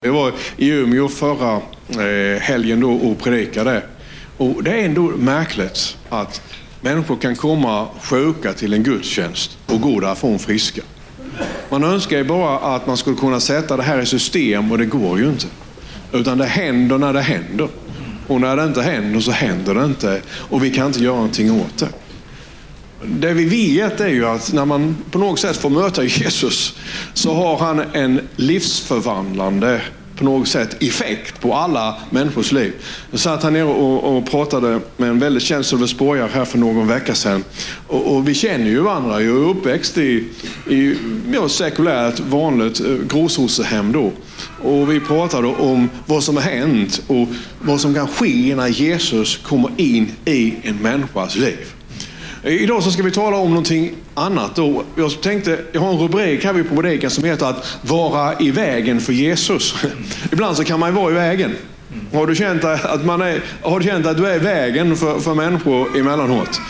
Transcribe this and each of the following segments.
Vi var i Umeå förra eh, helgen då och predikade. Och det är ändå märkligt att människor kan komma sjuka till en gudstjänst och gå därifrån friska. Man önskar ju bara att man skulle kunna sätta det här i system och det går ju inte. Utan det händer när det händer. Och när det inte händer så händer det inte. Och vi kan inte göra någonting åt det. Det vi vet är ju att när man på något sätt får möta Jesus så har han en livsförvandlande på något sätt effekt på alla människors liv. Jag satt här nere och, och pratade med en väldigt känd Sölvesborgare här för någon vecka sedan. Och, och, vi känner ju varandra. Jag är uppväxt i, i ja, sekulärt vanligt eh, gråsossehem då. Och vi pratade om vad som har hänt och vad som kan ske när Jesus kommer in i en människas liv. Idag så ska vi tala om någonting annat. Då. Jag tänkte, jag har en rubrik här på predikan som heter att vara i vägen för Jesus. Ibland så kan man ju vara i vägen. Har du känt att, man är, har du, känt att du är i vägen för, för människor emellanåt?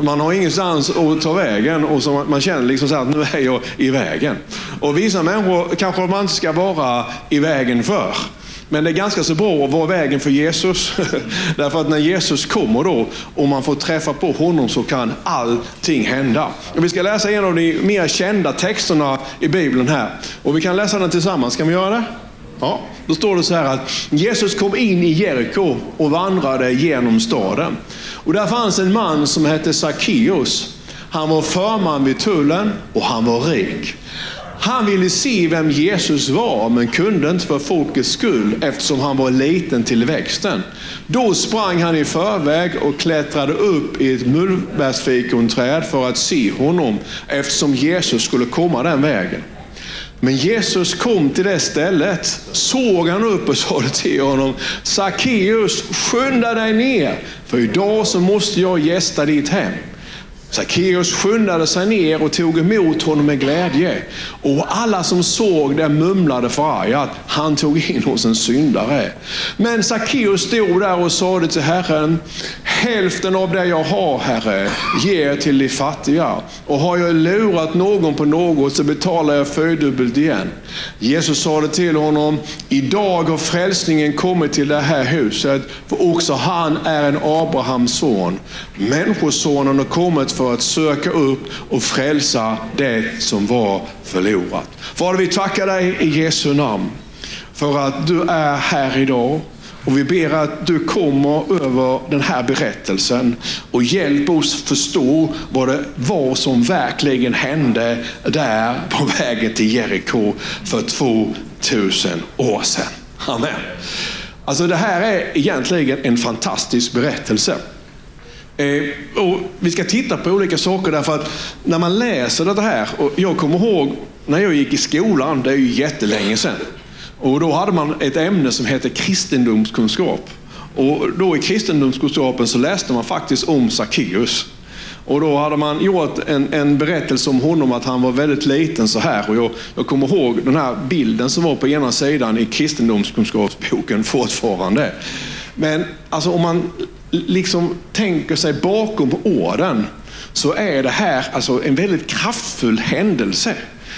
Man har ingenstans att ta vägen och så man känner liksom så att nu är jag i vägen. Och vissa människor kanske man inte ska vara i vägen för. Men det är ganska så bra att vara vägen för Jesus. Därför att när Jesus kommer då och man får träffa på honom så kan allting hända. Och vi ska läsa en av de mer kända texterna i Bibeln här. Och vi kan läsa den tillsammans. Kan vi göra det? Ja, då står det så här att Jesus kom in i Jeriko och vandrade genom staden. Och där fanns en man som hette Sackeus. Han var förman vid tullen och han var rik. Han ville se vem Jesus var, men kunde inte för folkets skull eftersom han var liten till växten. Då sprang han i förväg och klättrade upp i ett mullbärsfikonträd för att se honom, eftersom Jesus skulle komma den vägen. Men Jesus kom till det stället, såg han upp och sa till honom, Sackeus, skynda dig ner, för idag så måste jag gästa ditt hem. Sackeus skyndade sig ner och tog emot honom med glädje. Och alla som såg det mumlade förargat, han tog in hos en syndare. Men Sackeus stod där och sade till Herren, hälften av det jag har Herre, ger till de fattiga. Och har jag lurat någon på något så betalar jag fyrdubbelt igen. Jesus sade till honom, idag har frälsningen kommit till det här huset, för också han är en Abrahams son. Människosonen har kommit för för att söka upp och frälsa det som var förlorat. Fader, vi tackar dig i Jesu namn för att du är här idag. Och vi ber att du kommer över den här berättelsen och hjälper oss förstå vad det var som verkligen hände där på vägen till Jeriko för 2000 år sedan. Amen. Alltså det här är egentligen en fantastisk berättelse. Eh, och vi ska titta på olika saker därför att när man läser det här, och jag kommer ihåg när jag gick i skolan, det är ju jättelänge sedan. Och då hade man ett ämne som hette kristendomskunskap. Och då i kristendomskunskapen så läste man faktiskt om Sackeus. Och då hade man gjort en, en berättelse om honom att han var väldigt liten så här. Och jag, jag kommer ihåg den här bilden som var på ena sidan i kristendomskunskapsboken fortfarande. Men alltså om man liksom tänker sig bakom orden så är det här alltså en väldigt kraftfull händelse.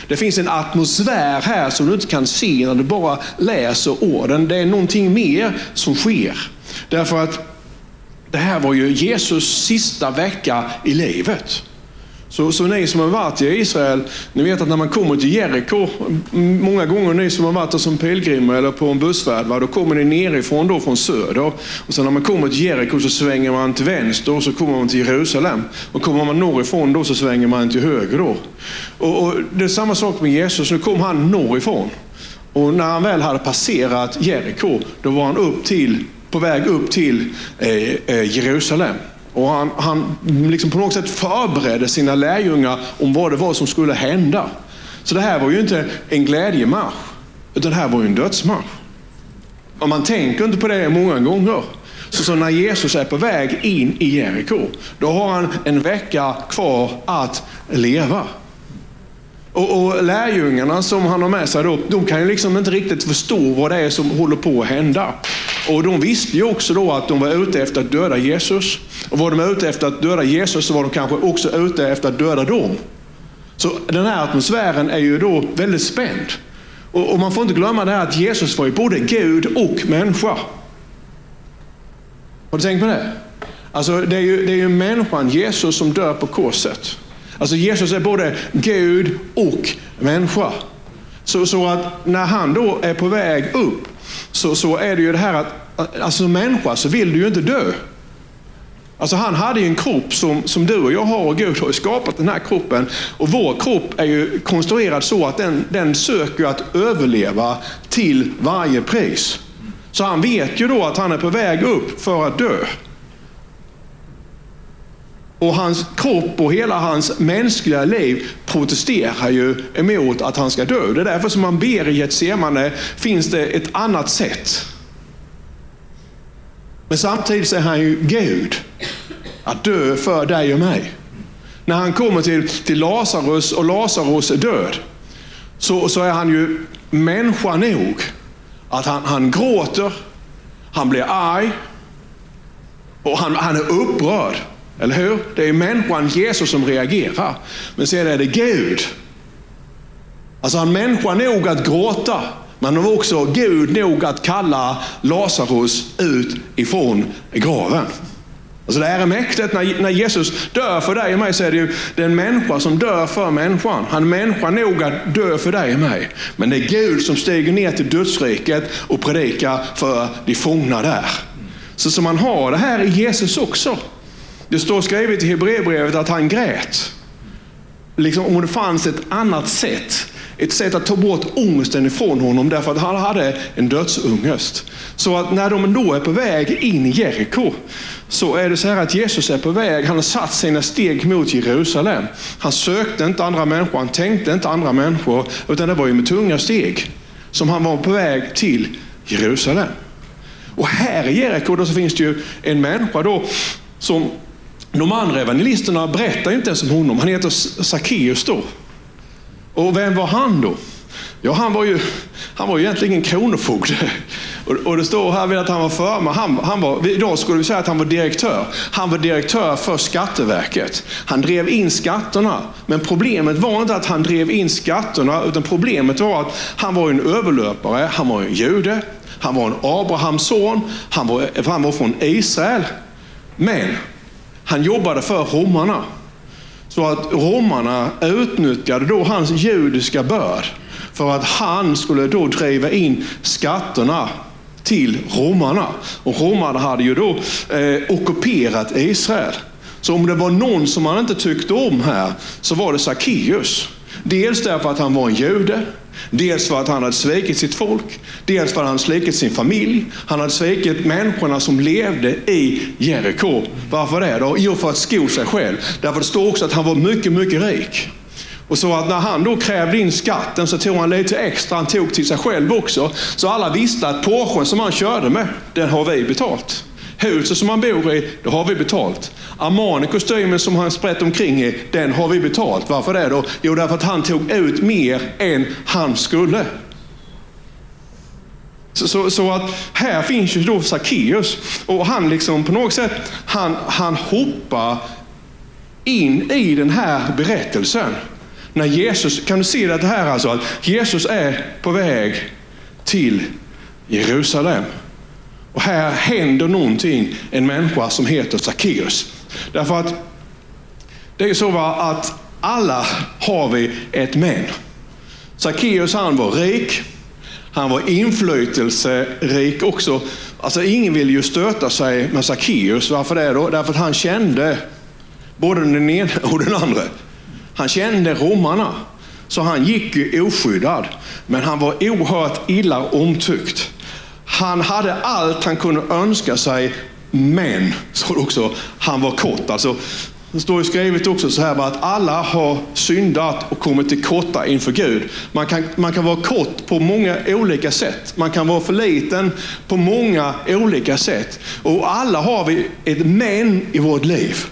Det finns en atmosfär här som du inte kan se när du bara läser orden. Det är någonting mer som sker. Därför att det här var ju Jesus sista vecka i livet. Så, så ni som har varit i Israel, ni vet att när man kommer till Jeriko, många gånger ni som har varit där som pilgrimer eller på en bussfärd, va, då kommer ni nerifrån då från söder. Och sen när man kommer till Jeriko så svänger man till vänster och så kommer man till Jerusalem. Och kommer man norrifrån då så svänger man till höger då. Och, och det är samma sak med Jesus, nu kom han norrifrån. Och när han väl hade passerat Jeriko, då var han upp till, på väg upp till eh, eh, Jerusalem. Och han, han liksom på något sätt förberedde sina lärjungar om vad det var som skulle hända. Så det här var ju inte en glädjemarsch, utan det här var ju en dödsmarsch. Och man tänker inte på det många gånger. Så, så när Jesus är på väg in i Jeriko, då har han en vecka kvar att leva. Och, och lärjungarna som han har med sig då, de kan ju liksom inte riktigt förstå vad det är som håller på att hända. Och de visste ju också då att de var ute efter att döda Jesus. Och var de ute efter att döda Jesus så var de kanske också ute efter att döda dem. Så den här atmosfären är ju då väldigt spänd. Och, och man får inte glömma det här att Jesus var ju både Gud och människa. Har du tänkt på det? Alltså det är ju, det är ju människan, Jesus, som dör på korset. Alltså Jesus är både Gud och människa. Så, så att när han då är på väg upp så, så är det ju det här att, alltså som människa så vill du ju inte dö. Alltså han hade ju en kropp som, som du och jag har och Gud har ju skapat den här kroppen. Och vår kropp är ju konstruerad så att den, den söker att överleva till varje pris. Så han vet ju då att han är på väg upp för att dö. Och hans kropp och hela hans mänskliga liv protesterar ju emot att han ska dö. Det är därför som man ber i Getsemane, finns det ett annat sätt? Men samtidigt är han ju Gud. Att dö för dig och mig. När han kommer till, till Lazarus och Lazarus är död, så, så är han ju människa nog. Att han, han gråter, han blir arg och han, han är upprörd. Eller hur? Det är människan Jesus som reagerar. Men sen är det Gud. Alltså han människa nog att gråta, men han var också Gud nog att kalla Lazarus ut ifrån graven. Alltså det här är mäktigt. När, när Jesus dör för dig och mig så är det ju den människa som dör för människan. Han är människa nog att dö för dig och mig. Men det är Gud som stiger ner till dödsriket och predikar för de fångna där. Så, så man har det här i Jesus också. Det står skrivet i Hebreerbrevet att han grät. Liksom om det fanns ett annat sätt. Ett sätt att ta bort ångesten ifrån honom därför att han hade en dödsångest. Så att när de då är på väg in i Jeriko så är det så här att Jesus är på väg, han har satt sina steg mot Jerusalem. Han sökte inte andra människor, han tänkte inte andra människor, utan det var ju med tunga steg som han var på väg till Jerusalem. Och här i Jeriko då så finns det ju en människa då som de andra evangelisterna berättar inte ens om honom. Han heter Sackeus då. Och vem var han då? Ja, han var ju, han var ju egentligen kronofogde. Och, och det står här att han var förman. Han, han var, idag skulle vi säga att han var direktör. Han var direktör för Skatteverket. Han drev in skatterna. Men problemet var inte att han drev in skatterna, utan problemet var att han var en överlöpare. Han var en jude. Han var en Abrahams son. Han var, han var från Israel. Men han jobbade för romarna. Så att romarna utnyttjade då hans judiska börd för att han skulle då driva in skatterna till romarna. Och romarna hade ju då eh, ockuperat Israel. Så om det var någon som man inte tyckte om här så var det Sackeus. Dels därför att han var en jude, dels för att han hade svikit sitt folk, dels för att han hade svikit sin familj. Han hade svikit människorna som levde i Jeriko. Varför det då? Jo, för att sko sig själv. Därför det står också att han var mycket, mycket rik. Och så att när han då krävde in skatten så tog han lite extra, han tog till sig själv också. Så alla visste att Porschen som han körde med, den har vi betalt. Huset som han bor i, det har vi betalt. Armani-kostymen som han sprätt omkring i, den har vi betalt. Varför det då? Jo, därför att han tog ut mer än han skulle. Så, så, så, att här finns ju då Sackeus och han liksom på något sätt, han, han hoppar in i den här berättelsen. När Jesus, kan du se det här alltså, att Jesus är på väg till Jerusalem. Och här händer någonting en människa som heter Sackeus. Därför att det är så va, att alla har vi ett men. Sackeus han var rik. Han var inflytelserik också. Alltså ingen vill ju stöta sig med Sackeus. Varför det då? Därför att han kände både den ena och den andra. Han kände romarna. Så han gick ju oskyddad. Men han var oerhört illa omtyckt. Han hade allt han kunde önska sig, men, står också, han var kort. Alltså, det står ju skrivet också så här att alla har syndat och kommit till korta inför Gud. Man kan, man kan vara kort på många olika sätt. Man kan vara för liten på många olika sätt. Och alla har vi ett men i vårt liv.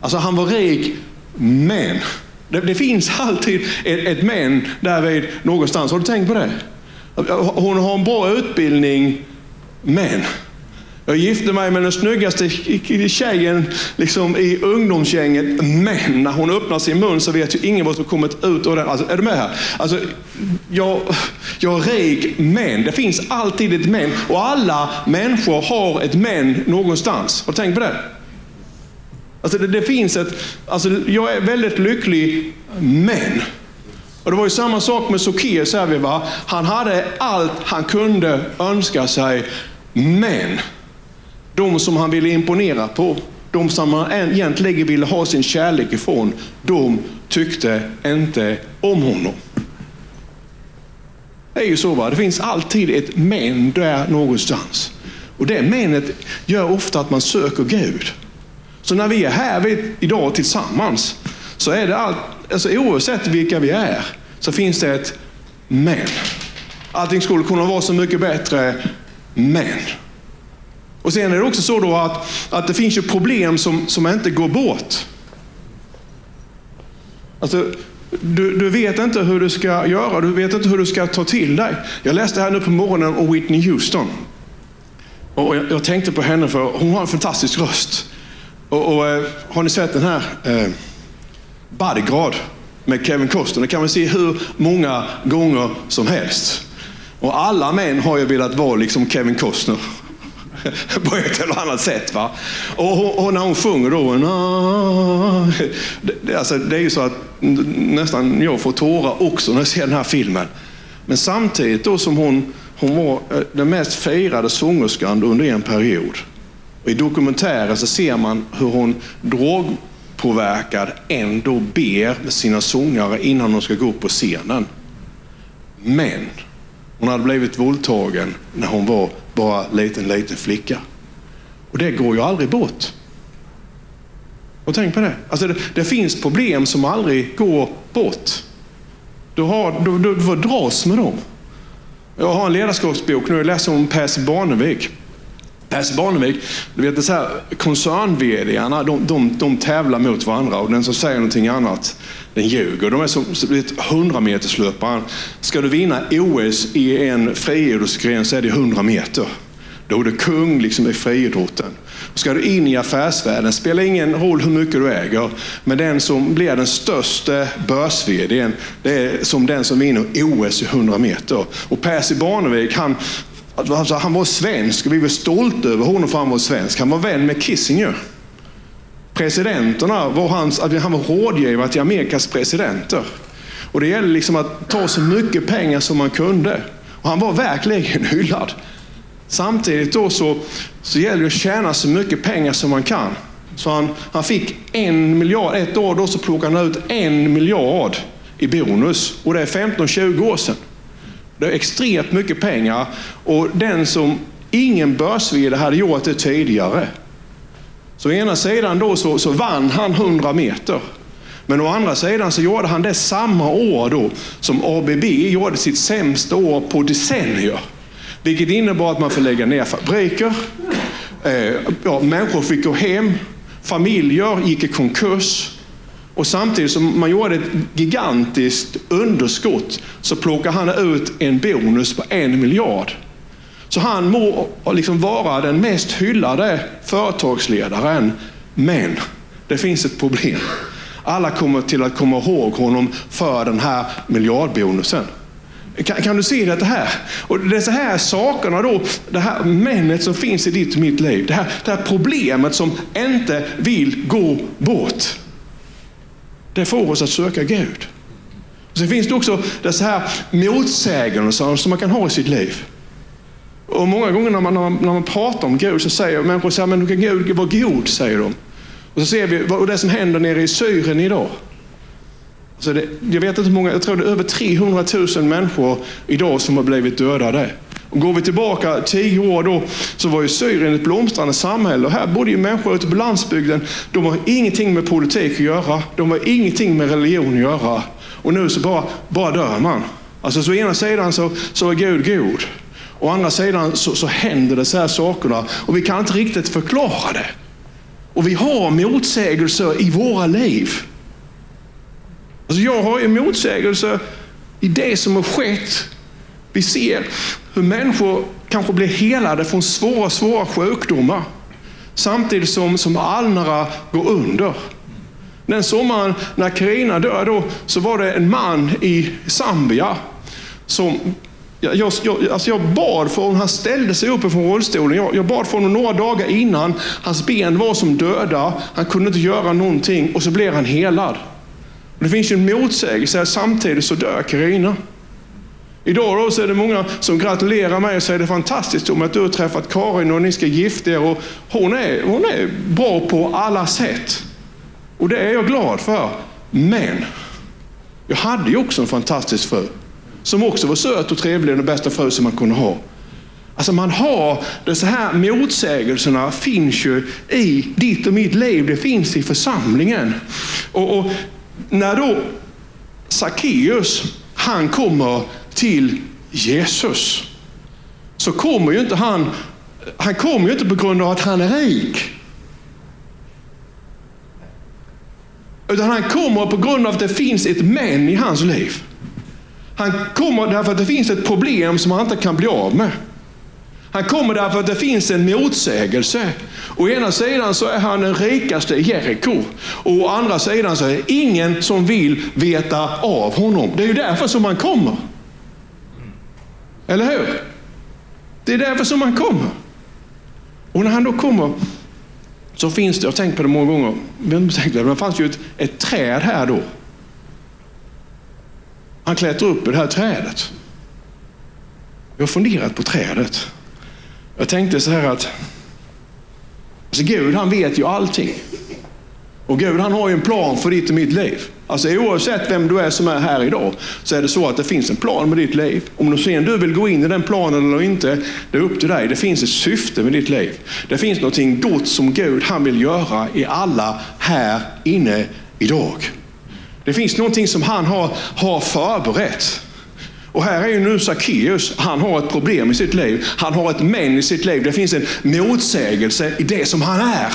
Alltså han var rik, men. Det, det finns alltid ett, ett men därvid någonstans. Har du tänkt på det? Hon har en bra utbildning, men Jag gifte mig med den snyggaste tjejen liksom, i ungdomsgänget, men när hon öppnar sin mun så vet ju ingen vad som kommit ut ur den. Alltså, är du med här? Alltså, jag, jag är rik, men det finns alltid ett men. Och alla människor har ett men någonstans. Har du tänkt på det? Alltså det, det finns ett, alltså jag är väldigt lycklig, men. Och det var ju samma sak med Sokeus här, va? Han hade allt han kunde önska sig, men de som han ville imponera på, de som han egentligen ville ha sin kärlek ifrån, de tyckte inte om honom. Det är ju så, va? det finns alltid ett men där någonstans. Och det menet gör ofta att man söker Gud. Så när vi är här idag tillsammans, så är det allt, alltså oavsett vilka vi är, så finns det ett men. Allting skulle kunna vara så mycket bättre, men. Och sen är det också så då att, att det finns ju problem som, som inte går bort. Alltså, du, du vet inte hur du ska göra, du vet inte hur du ska ta till dig. Jag läste här nu på morgonen om Whitney Houston. Och jag, jag tänkte på henne för hon har en fantastisk röst. Och, och eh, Har ni sett den här eh, Bodyguard med Kevin Costner? Det kan man se hur många gånger som helst. Och alla män har ju velat vara liksom Kevin Costner. på ett eller annat sätt. Va? Och, och när hon sjunger då, det, alltså, det är ju så att nästan jag får tårar också när jag ser den här filmen. Men samtidigt då som hon, hon var eh, den mest firade sångerskan under en period. Och I dokumentären så ser man hur hon drog påverkad, ändå ber med sina sångare innan de ska gå upp på scenen. Men hon hade blivit våldtagen när hon var bara liten, liten flicka. Och det går ju aldrig bort. Och tänk på det. Alltså det, det finns problem som aldrig går bort. Du, har, du, du får dras med dem. Jag har en ledarskapsbok nu, jag läser om Percy Barnevik. Percy Barnevik, du vet så här, koncern de, de, de tävlar mot varandra och den som säger någonting annat, den ljuger. De är som 100 meterslöparen. Ska du vinna OS i en friidrottsgren så är det 100 meter. Då är du kung liksom i friidrotten. Ska du in i affärsvärlden, spelar ingen roll hur mycket du äger, men den som blir den största börs det är som den som vinner OS i 100 meter. Och Percy Barnevik, han, Alltså, han var svensk och vi var stolta över honom för han var svensk. Han var vän med Kissinger. Presidenterna var hans, han var rådgivare till Amerikas presidenter. Och det gällde liksom att ta så mycket pengar som man kunde. Och han var verkligen hyllad. Samtidigt då så, så gäller det att tjäna så mycket pengar som man kan. Så han, han fick en miljard, ett år då så plockade han ut en miljard i bonus. Och det är 15-20 år sedan. Det är extremt mycket pengar och den som ingen börs hade gjort det tidigare. Så å ena sidan då så, så vann han 100 meter. Men å andra sidan så gjorde han det samma år då som ABB gjorde sitt sämsta år på decennier. Vilket innebar att man får lägga ner fabriker, eh, ja, människor fick gå hem, familjer gick i konkurs. Och samtidigt som man gjorde ett gigantiskt underskott så plockade han ut en bonus på en miljard. Så han må liksom vara den mest hyllade företagsledaren. Men det finns ett problem. Alla kommer till att komma ihåg honom för den här miljardbonusen. Kan, kan, du se det här? Och det är så här sakerna då, det här männet som finns i ditt och mitt liv. Det här, det här problemet som inte vill gå bort. Det får oss att söka Gud. Sen finns det också dessa här motsägelser som man kan ha i sitt liv. Och Många gånger när man, när man, när man pratar om Gud så säger människor så här, men hur kan Gud vara god? säger de. Och så ser vi vad det som händer nere i Syrien idag. Alltså det, jag vet inte hur många, jag tror det är över 300 000 människor idag som har blivit dödade. Och går vi tillbaka tio år då så var ju Syrien ett blomstrande samhälle. Och här bodde ju människor ute på landsbygden. De har ingenting med politik att göra. De har ingenting med religion att göra. Och nu så bara, bara dör man. Alltså så å ena sidan så, så är Gud god. Å andra sidan så, så händer det så här sakerna och vi kan inte riktigt förklara det. Och vi har motsägelser i våra liv. Alltså jag har ju motsägelser i det som har skett. Vi ser hur människor kanske blir helade från svåra, svåra sjukdomar. Samtidigt som, som andra går under. Den sommaren när Karina dör då, så var det en man i Zambia som jag, jag, alltså jag bad för honom, han ställde sig upp från rullstolen. Jag, jag bad för honom några dagar innan. Hans ben var som döda. Han kunde inte göra någonting och så blev han helad. Det finns ju en motsägelse. Samtidigt så dör Karina. Idag då så är det många som gratulerar mig och säger det är fantastiskt om att du har träffat Karin och ni ska gifta er. Och hon, är, hon är bra på alla sätt. Och det är jag glad för. Men jag hade ju också en fantastisk fru. Som också var söt och trevlig, den bästa fru som man kunde ha. Alltså man har, de här motsägelserna finns ju i ditt och mitt liv. Det finns i församlingen. Och, och när då Sackeus, han kommer till Jesus, så kommer ju inte han, han kommer ju inte på grund av att han är rik. Utan han kommer på grund av att det finns ett men i hans liv. Han kommer därför att det finns ett problem som han inte kan bli av med. Han kommer därför att det finns en motsägelse. Å ena sidan så är han den rikaste i Jeriko. Och å andra sidan så är det ingen som vill veta av honom. Det är ju därför som han kommer. Eller hur? Det är därför som han kommer. Och när han då kommer så finns det, jag har tänkt på det många gånger, men det fanns ju ett, ett träd här då. Han klättrar upp i det här trädet. Jag har funderat på trädet. Jag tänkte så här att alltså Gud han vet ju allting. Och Gud han har ju en plan för ditt och mitt liv. Alltså oavsett vem du är som är här idag så är det så att det finns en plan med ditt liv. Om du sen du vill gå in i den planen eller inte, det är upp till dig. Det finns ett syfte med ditt liv. Det finns någonting gott som Gud han vill göra i alla här inne idag. Det finns någonting som han har, har förberett. Och här är ju nu Sackeus, han har ett problem i sitt liv. Han har ett men i sitt liv. Det finns en motsägelse i det som han är.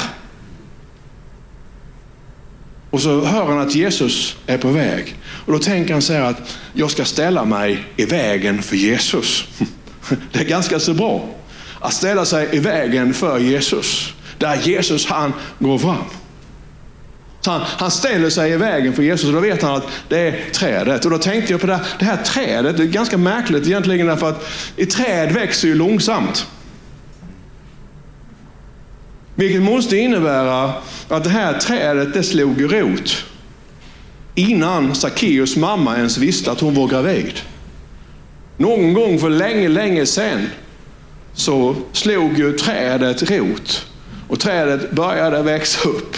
Och så hör han att Jesus är på väg. Och då tänker han så här att jag ska ställa mig i vägen för Jesus. Det är ganska så bra. Att ställa sig i vägen för Jesus. Där Jesus han går fram. Han, han ställer sig i vägen för Jesus och då vet han att det är trädet. Och då tänkte jag på det här, det här trädet. Det är ganska märkligt egentligen därför att i träd växer ju långsamt. Vilket måste innebära att det här trädet det slog rot innan Sackeus mamma ens visste att hon var gravid. Någon gång för länge, länge sedan så slog ju trädet rot och trädet började växa upp.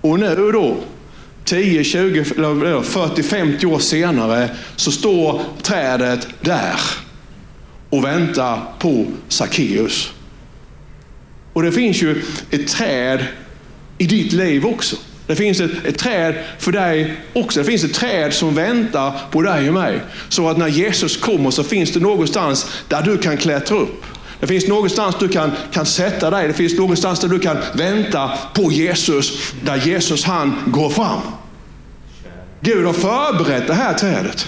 Och nu då, 10, 20, 40, 50 år senare så står trädet där och väntar på Sackeus. Och det finns ju ett träd i ditt liv också. Det finns ett, ett, träd för dig också. Det finns ett träd som väntar på dig och mig. Så att när Jesus kommer så finns det någonstans där du kan klättra upp. Det finns någonstans du kan, kan sätta dig. Det finns någonstans där du kan vänta på Jesus. Där Jesus han går fram. Gud har förberett det här trädet.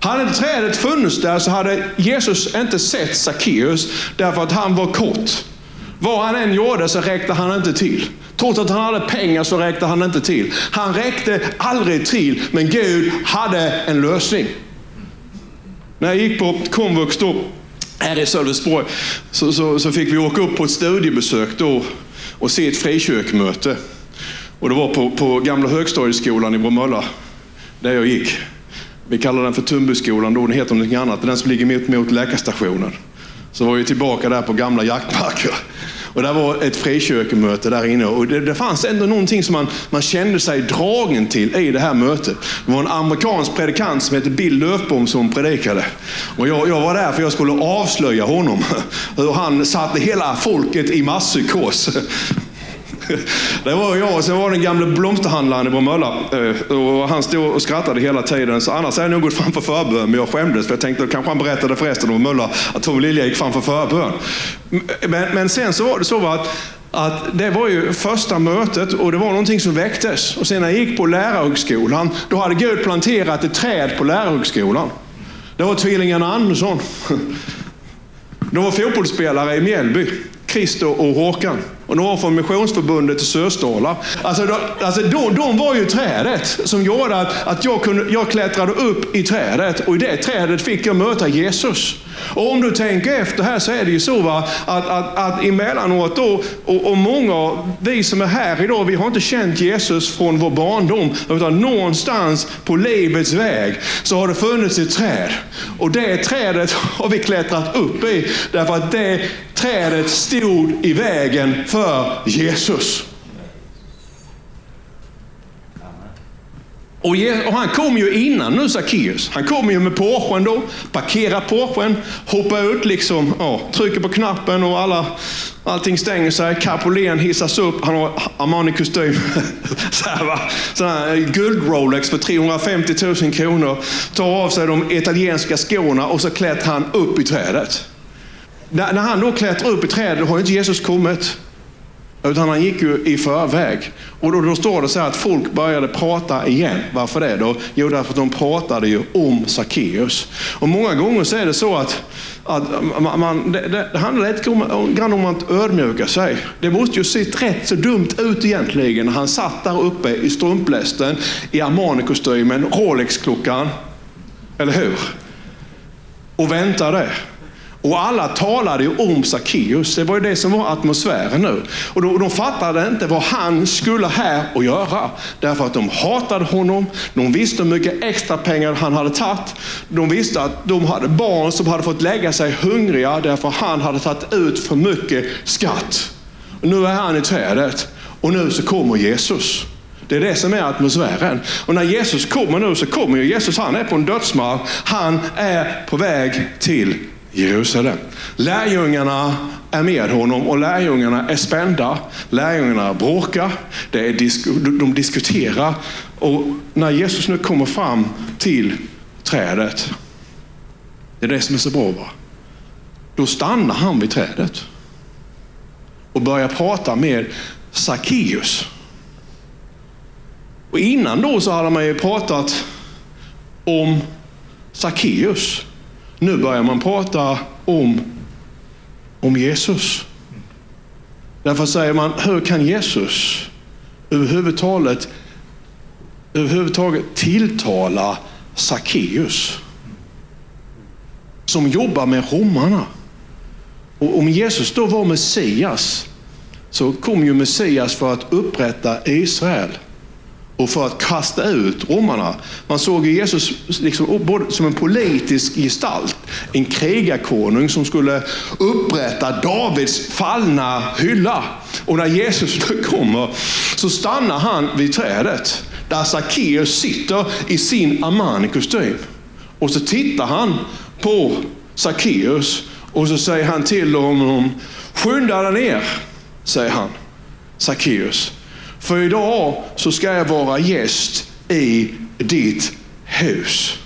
Hade trädet funnits där så hade Jesus inte sett Sackeus därför att han var kort. Vad han än gjorde så räckte han inte till. Trots att han hade pengar så räckte han inte till. Han räckte aldrig till, men Gud hade en lösning. När jag gick på komvux då, här i Sölvesborg, så, så, så, fick vi åka upp på ett studiebesök då och se ett frikyrkmöte. Och det var på, på gamla högstadieskolan i Bromölla, där jag gick. Vi kallar den för Tumbyskolan då, den heter någonting annat. Den som ligger mitt mot läkarstationen. Så var vi tillbaka där på gamla jaktmarker. Och det var ett frikyrkomöte där inne och det, det, fanns ändå någonting som man, man kände sig dragen till i det här mötet. Det var en amerikansk predikant som hette Bill Löfbom som predikade. Och jag, jag var där för jag skulle avslöja honom. Hur han satte hela folket i masspsykos. Det var jag och sen var det den gamle blomsterhandlaren i Bromölla. Eh, och han stod och skrattade hela tiden. Så annars hade jag nog gått fram för förbön. Men jag skämdes för jag tänkte att kanske han berättade för resten av Bromölla att Tom Lilja gick fram för förbön. Men, men sen så var det så att att det var ju första mötet och det var någonting som väcktes. Och sen när jag gick på lärarhögskolan, då hade Gud planterat ett träd på lärarhögskolan. Det var tvillingarna Andersson. De var fotbollsspelare i Mjällby. Christer och Håkan. Och några från Missionsförbundet i Sösdala. Alltså, de, alltså de, de, var ju trädet som gjorde att, att jag, kunde, jag klättrade upp i trädet och i det trädet fick jag möta Jesus. Och om du tänker efter här så är det ju så va, att, att, att emellanåt då, och, och många, vi som är här idag, vi har inte känt Jesus från vår barndom, utan någonstans på livets väg så har det funnits ett träd. Och det trädet har vi klättrat upp i, därför att det trädet stod i vägen för för Jesus. Och, han kom ju innan nu Sackeus. Han kom ju med Porschen då, parkerar Porschen, hoppar ut liksom, ja, trycker på knappen och alla, allting stänger sig. Kapolén hissas upp, han har Armani-kostym. så här, va? Sån här guld-Rolex för 350 000 kronor. Tar av sig de italienska skorna och så klättrar han upp i trädet. När, när han då klättrar upp i trädet har inte Jesus kommit. Utan han gick ju i förväg. Och då, då står det så här att folk började prata igen. Varför det då? Jo, därför att de pratade ju om Sackeus. Och många gånger så är det så att, att man, det, det handlar lite grann om att ödmjuka sig. Det måste ju se rätt så dumt ut egentligen han satt där uppe i strumplästen, i Armani-kostymen, Rolex-klockan. Eller hur? Och väntade. Och alla talade ju om Sackeus. Det var ju det som var atmosfären nu. Och de, de fattade inte vad han skulle här och göra. Därför att de hatade honom. De visste hur mycket extra pengar han hade tagit. De visste att de hade barn som hade fått lägga sig hungriga därför att han hade tagit ut för mycket skatt. Och nu är han i trädet och nu så kommer Jesus. Det är det som är atmosfären. Och när Jesus kommer nu så kommer ju Jesus, han är på en dödsmark. Han är på väg till Jerusalem. Lärjungarna är med honom och lärjungarna är spända. Lärjungarna bråkar, det är disk de diskuterar. Och när Jesus nu kommer fram till trädet, det är det som är så bra. Va? Då stannar han vid trädet och börjar prata med Sackeus. Och innan då så hade man ju pratat om Sackeus. Nu börjar man prata om, om Jesus. Därför säger man, hur kan Jesus överhuvudtaget, överhuvudtaget tilltala Sackeus? Som jobbar med romarna. Och om Jesus då var Messias, så kom ju Messias för att upprätta Israel och för att kasta ut romarna. Man såg Jesus liksom, som en politisk gestalt. En krigarkonung som skulle upprätta Davids fallna hylla. Och när Jesus kommer så stannar han vid trädet där Sackeus sitter i sin Armani-kostym. Och så tittar han på Sackeus och så säger han till honom, skynda dig ner, säger han. Sackeus. För idag så ska jag vara gäst i ditt hus.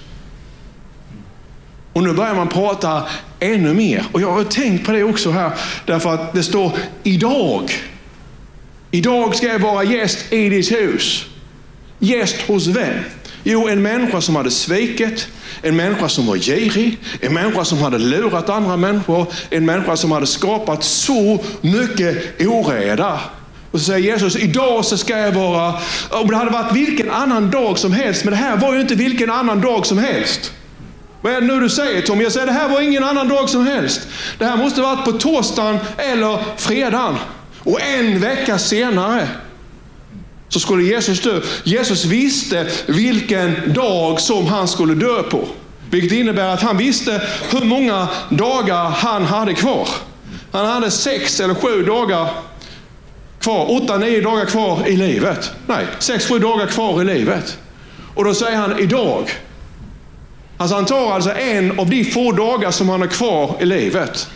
Och nu börjar man prata ännu mer. Och jag har tänkt på det också här, därför att det står idag. Idag ska jag vara gäst i ditt hus. Gäst hos vem? Jo, en människa som hade svikit, en människa som var girig, en människa som hade lurat andra människor, en människa som hade skapat så mycket oreda. Och så säger Jesus, idag så ska jag vara, om det hade varit vilken annan dag som helst, men det här var ju inte vilken annan dag som helst. Vad är det nu du säger Tom? Jag säger det här var ingen annan dag som helst. Det här måste varit på torsdagen eller fredagen. Och en vecka senare så skulle Jesus dö. Jesus visste vilken dag som han skulle dö på. Vilket innebär att han visste hur många dagar han hade kvar. Han hade sex eller sju dagar kvar, åtta, nio dagar kvar i livet. Nej, sex, sju dagar kvar i livet. Och då säger han idag. Alltså han tar alltså en av de få dagar som han har kvar i livet.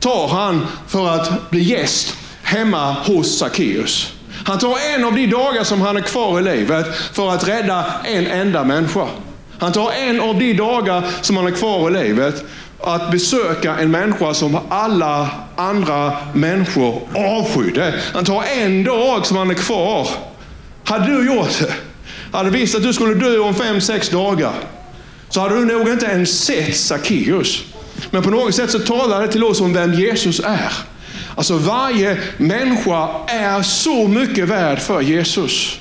Tar han för att bli gäst hemma hos Sackeus. Han tar en av de dagar som han är kvar i livet för att rädda en enda människa. Han tar en av de dagar som han är kvar i livet att besöka en människa som alla andra människor avskydde. Han tar en dag som han är kvar. Hade du gjort det, hade visst att du skulle dö om fem, sex dagar, så hade du nog inte ens sett Sackeus. Men på något sätt så talar det till oss om vem Jesus är. Alltså varje människa är så mycket värd för Jesus.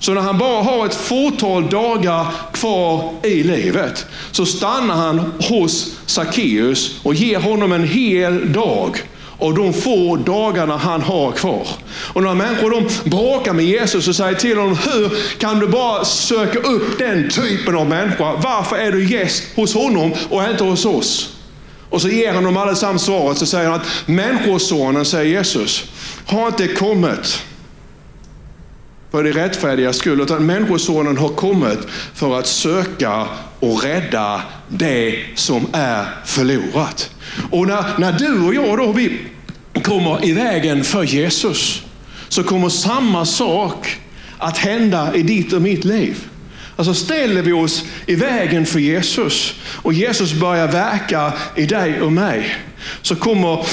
Så när han bara har ett fåtal dagar kvar i livet så stannar han hos Sackeus och ger honom en hel dag och de få dagarna han har kvar. Och när människor de bråkar med Jesus och säger till honom, hur kan du bara söka upp den typen av människa? Varför är du gäst hos honom och inte hos oss? Och så ger han dem allesammans svaret, så säger han att Människosonen, säger Jesus, har inte kommit för det rättfärdiga skull, utan Människosonen har kommit för att söka och rädda det som är förlorat. Och när, när du och jag då, vi kommer i vägen för Jesus, så kommer samma sak att hända i ditt och mitt liv. Alltså ställer vi oss i vägen för Jesus och Jesus börjar verka i dig och mig, så kommer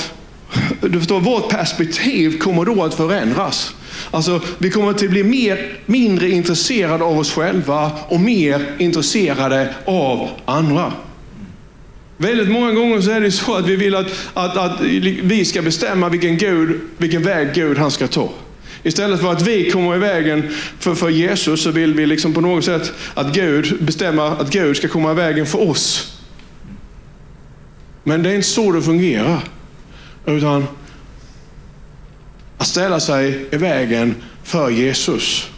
du förstår, vårt perspektiv kommer då att förändras. Alltså, vi kommer att bli mer, mindre intresserade av oss själva och mer intresserade av andra. Väldigt många gånger så är det så att vi vill att, att, att vi ska bestämma vilken, Gud, vilken väg Gud han ska ta. Istället för att vi kommer i vägen för, för Jesus så vill vi liksom på något sätt att Gud bestämmer att Gud ska komma i vägen för oss. Men det är inte så det fungerar. Utan att ställa sig i vägen för Jesus.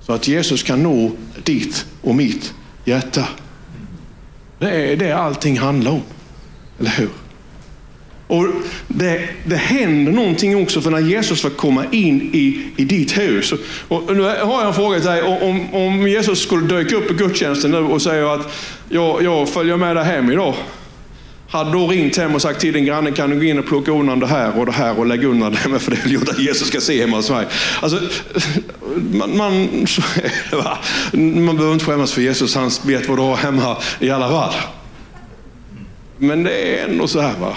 Så att Jesus kan nå ditt och mitt hjärta. Det är det allting handlar om. Eller hur? Och det, det händer någonting också för när Jesus får komma in i, i ditt hus. Och nu har jag en fråga till dig. Om, om Jesus skulle dyka upp i gudstjänsten nu och säga att jag, jag följer med dig hem idag hade då ringt hem och sagt till din granne, kan du gå in och plocka undan det här och det här och lägga undan det, för det vill jag att Jesus ska se hemma hos mig. Alltså, man, man, man behöver inte skämmas för Jesus, han vet vad du har hemma i alla fall. Men det är ändå så här va.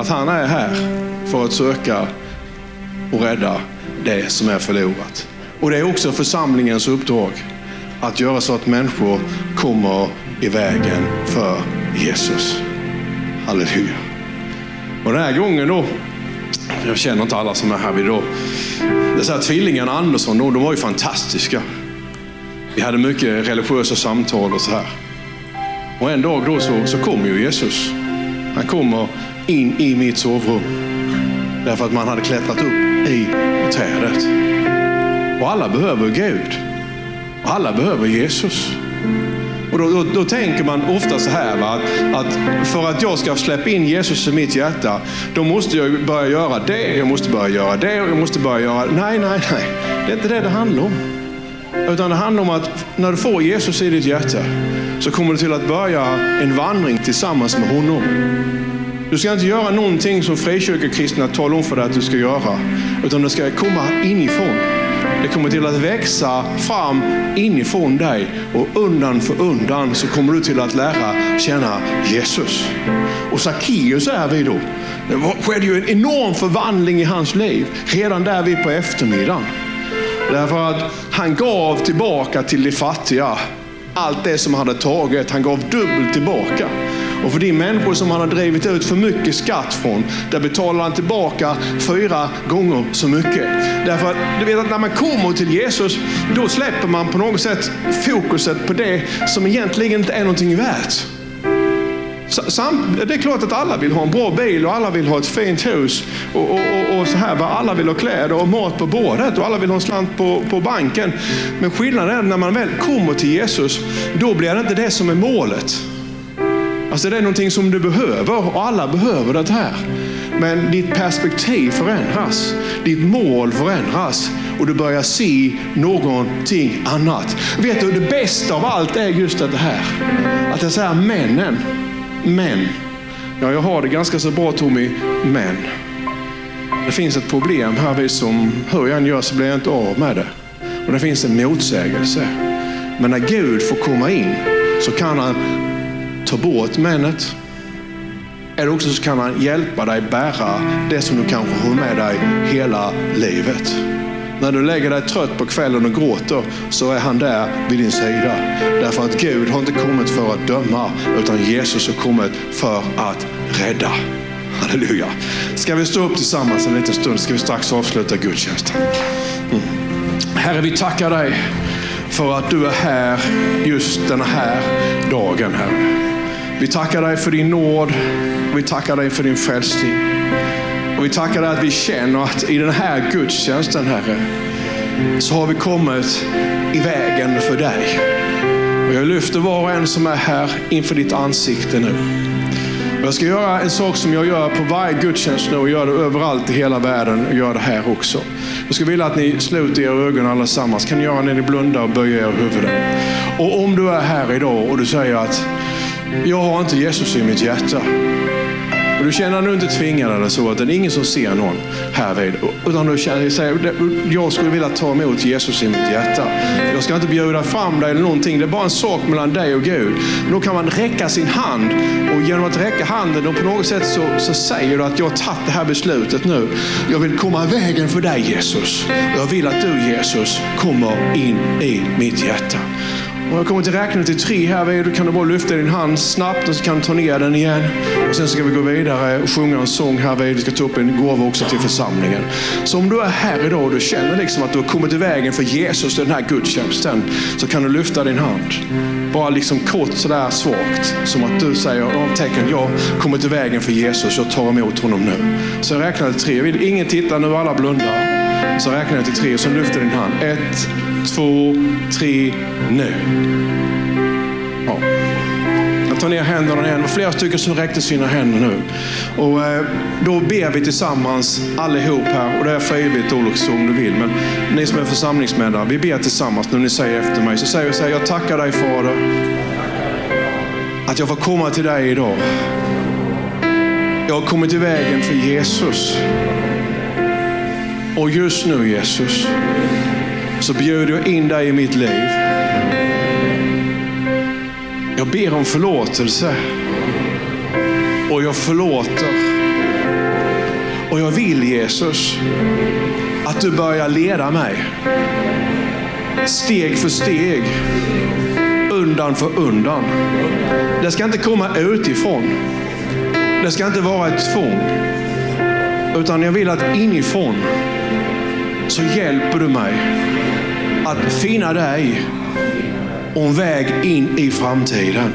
Att han är här för att söka och rädda det som är förlorat. Och det är också församlingens uppdrag att göra så att människor kommer i vägen för Jesus. Halleluja. Och den här gången då, jag känner inte alla som är här vid då. Det är tvillingarna Andersson, då, de var ju fantastiska. Vi hade mycket religiösa samtal och så här. Och en dag då så, så kommer ju Jesus. Han kommer in i mitt sovrum. Därför att man hade klättrat upp i trädet. Och alla behöver Gud. Och alla behöver Jesus. Och då, då, då, tänker man ofta så här, va? Att, att, för att jag ska släppa in Jesus i mitt hjärta, då måste jag börja göra det, jag måste börja göra det och jag måste börja göra... Nej, nej, nej. Det är inte det det handlar om. Utan det handlar om att när du får Jesus i ditt hjärta så kommer du till att börja en vandring tillsammans med honom. Du ska inte göra någonting som frikyrkokristna talar om för dig att du ska göra. Utan det ska komma inifrån. Det kommer till att växa fram inifrån dig och undan för undan så kommer du till att lära känna Jesus. Och Sackeus är vi då. Det skedde ju en enorm förvandling i hans liv redan där vi på eftermiddagen. Därför att han gav tillbaka till de fattiga allt det som han hade tagit. Han gav dubbelt tillbaka. Och för de människor som han har drivit ut för mycket skatt från, där betalar han tillbaka fyra gånger så mycket. Därför att du vet att när man kommer till Jesus, då släpper man på något sätt fokuset på det som egentligen inte är någonting värt. Det är klart att alla vill ha en bra bil och alla vill ha ett fint hus. Och, och, och, och så här, alla vill ha kläder och mat på bordet och alla vill ha en slant på, på banken. Men skillnaden är att när man väl kommer till Jesus, då blir det inte det som är målet. Alltså det är någonting som du behöver och alla behöver det här. Men ditt perspektiv förändras. Ditt mål förändras och du börjar se någonting annat. Vet du, det bästa av allt är just det här. Att jag säger männen, män. Ja, jag har det ganska så bra Tommy, men det finns ett problem här vi som, hur jag än gör så blir jag inte av med det. Och det finns en motsägelse. Men när Gud får komma in så kan han ta bort männet. Eller också så kan han hjälpa dig bära det som du kanske har med dig hela livet. När du lägger dig trött på kvällen och gråter så är han där vid din sida. Därför att Gud har inte kommit för att döma utan Jesus har kommit för att rädda. Halleluja. Ska vi stå upp tillsammans en liten stund ska vi strax avsluta gudstjänsten. Mm. Herre, vi tackar dig för att du är här just den här dagen, Herre. Vi tackar dig för din nåd. Vi tackar dig för din frälsning. Och vi tackar dig att vi känner att i den här gudstjänsten, Herre, så har vi kommit i vägen för dig. Och jag lyfter var och en som är här inför ditt ansikte nu. Och jag ska göra en sak som jag gör på varje gudstjänst nu och gör det överallt i hela världen och gör det här också. Jag skulle vilja att ni sluter era ögon allesammans. Kan ni göra när ni blundar och böjer era huvuden. Och om du är här idag och du säger att jag har inte Jesus i mitt hjärta. Och du känner dig inte tvingad eller så, att det är ingen som ser någon härvid. Utan du känner, säger, jag skulle vilja ta emot Jesus i mitt hjärta. Jag ska inte bjuda fram dig eller någonting. Det är bara en sak mellan dig och Gud. Men då kan man räcka sin hand och genom att räcka handen och på något sätt så, så säger du att jag har tagit det här beslutet nu. Jag vill komma vägen för dig Jesus. Jag vill att du Jesus kommer in i mitt hjärta. Och jag kommer till räkna till tre här. Du kan du bara lyfta din hand snabbt och så kan du ta ner den igen. Och Sen ska vi gå vidare och sjunga en sång här. Vi ska ta upp en gåva också till församlingen. Så om du är här idag och du känner liksom att du har kommit i vägen för Jesus den här gudstjänsten. Så kan du lyfta din hand. Bara liksom kort sådär svagt. Som att du säger av tecken, jag har kommit i vägen för Jesus. Jag tar emot honom nu. Så jag räknar till tre. Vill ingen titta nu, alla blundar. Så räknar jag till tre och så lyfter din hand. Ett, två, tre, nu. Ja. Jag tar ner händerna igen. Det var flera stycken som räckte sina händer nu. Och eh, då ber vi tillsammans allihop här. Och det är frivilligt också om du vill. Men ni som är församlingsmedlemmar, vi ber tillsammans när ni säger efter mig. Så säger vi så här, jag tackar dig Fader. Att jag får komma till dig idag. Jag har kommit i vägen för Jesus. Och just nu Jesus, så bjuder jag in dig i mitt liv. Jag ber om förlåtelse. Och jag förlåter. Och jag vill Jesus, att du börjar leda mig. Steg för steg. Undan för undan. Det ska inte komma utifrån. Det ska inte vara ett tvång. Utan jag vill att inifrån så hjälper du mig att finna dig och en väg in i framtiden.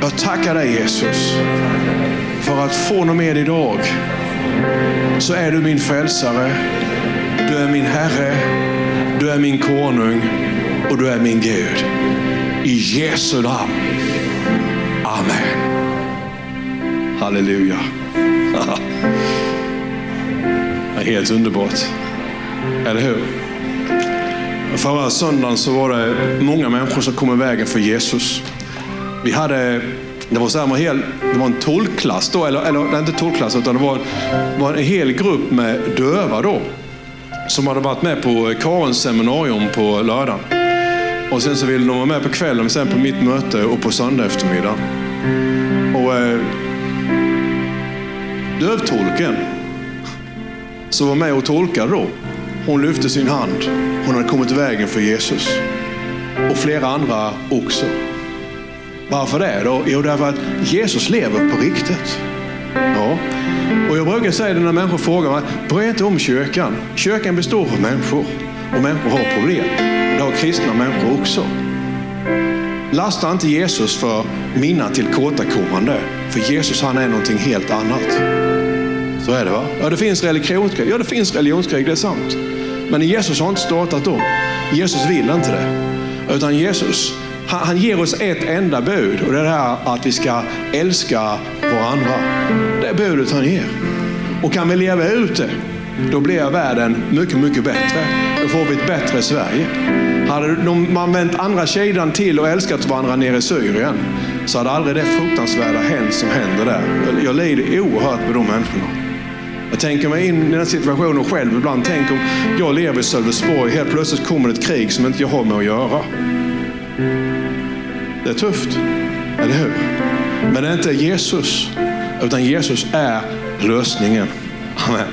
Jag tackar dig Jesus för att från och med idag så är du min frälsare. Du är min Herre, du är min konung och du är min Gud. I Jesu namn. Amen. Halleluja. helt underbart. Eller hur? Förra söndagen så var det många människor som kom i vägen för Jesus. Vi hade, det var, så här, hel, det var en tolvklass då, eller, eller inte tolvklass, utan det var, var en hel grupp med döva då. Som hade varit med på Karens seminarium på lördagen. Och sen så ville de vara med på kvällen, sen på mitt möte och på söndag eftermiddag. Och eh, dövtolken, som var med och tolkade då. Hon lyfte sin hand. Hon hade kommit i vägen för Jesus. Och flera andra också. Varför det då? Jo, därför att Jesus lever på riktigt. Ja. Och jag brukar säga det när människor frågar mig, bry inte om kyrkan. Kyrkan består av människor. Och människor har problem. Det har kristna människor också. Lasta inte Jesus för mina tillkortakommande. För Jesus han är någonting helt annat. Så är det va? Ja, det finns religionskrig. Ja, det finns religionskrig, det är sant. Men Jesus har inte startat dem. Jesus vill inte det. Utan Jesus, han, han ger oss ett enda bud och det är det här att vi ska älska varandra. Det är budet han ger. Och kan vi leva ut det, då blir världen mycket, mycket bättre. Då får vi ett bättre Sverige. Hade man vänt andra sidan till och älskat varandra nere i Syrien så hade aldrig det fruktansvärda hänt som händer där. Jag lider oerhört med de människorna. Jag tänker mig in i den situationen själv ibland. Tänk om jag lever i Sölvesborg helt plötsligt kommer ett krig som inte jag har med att göra. Det är tufft, eller hur? Men det är inte Jesus, utan Jesus är lösningen. Amen.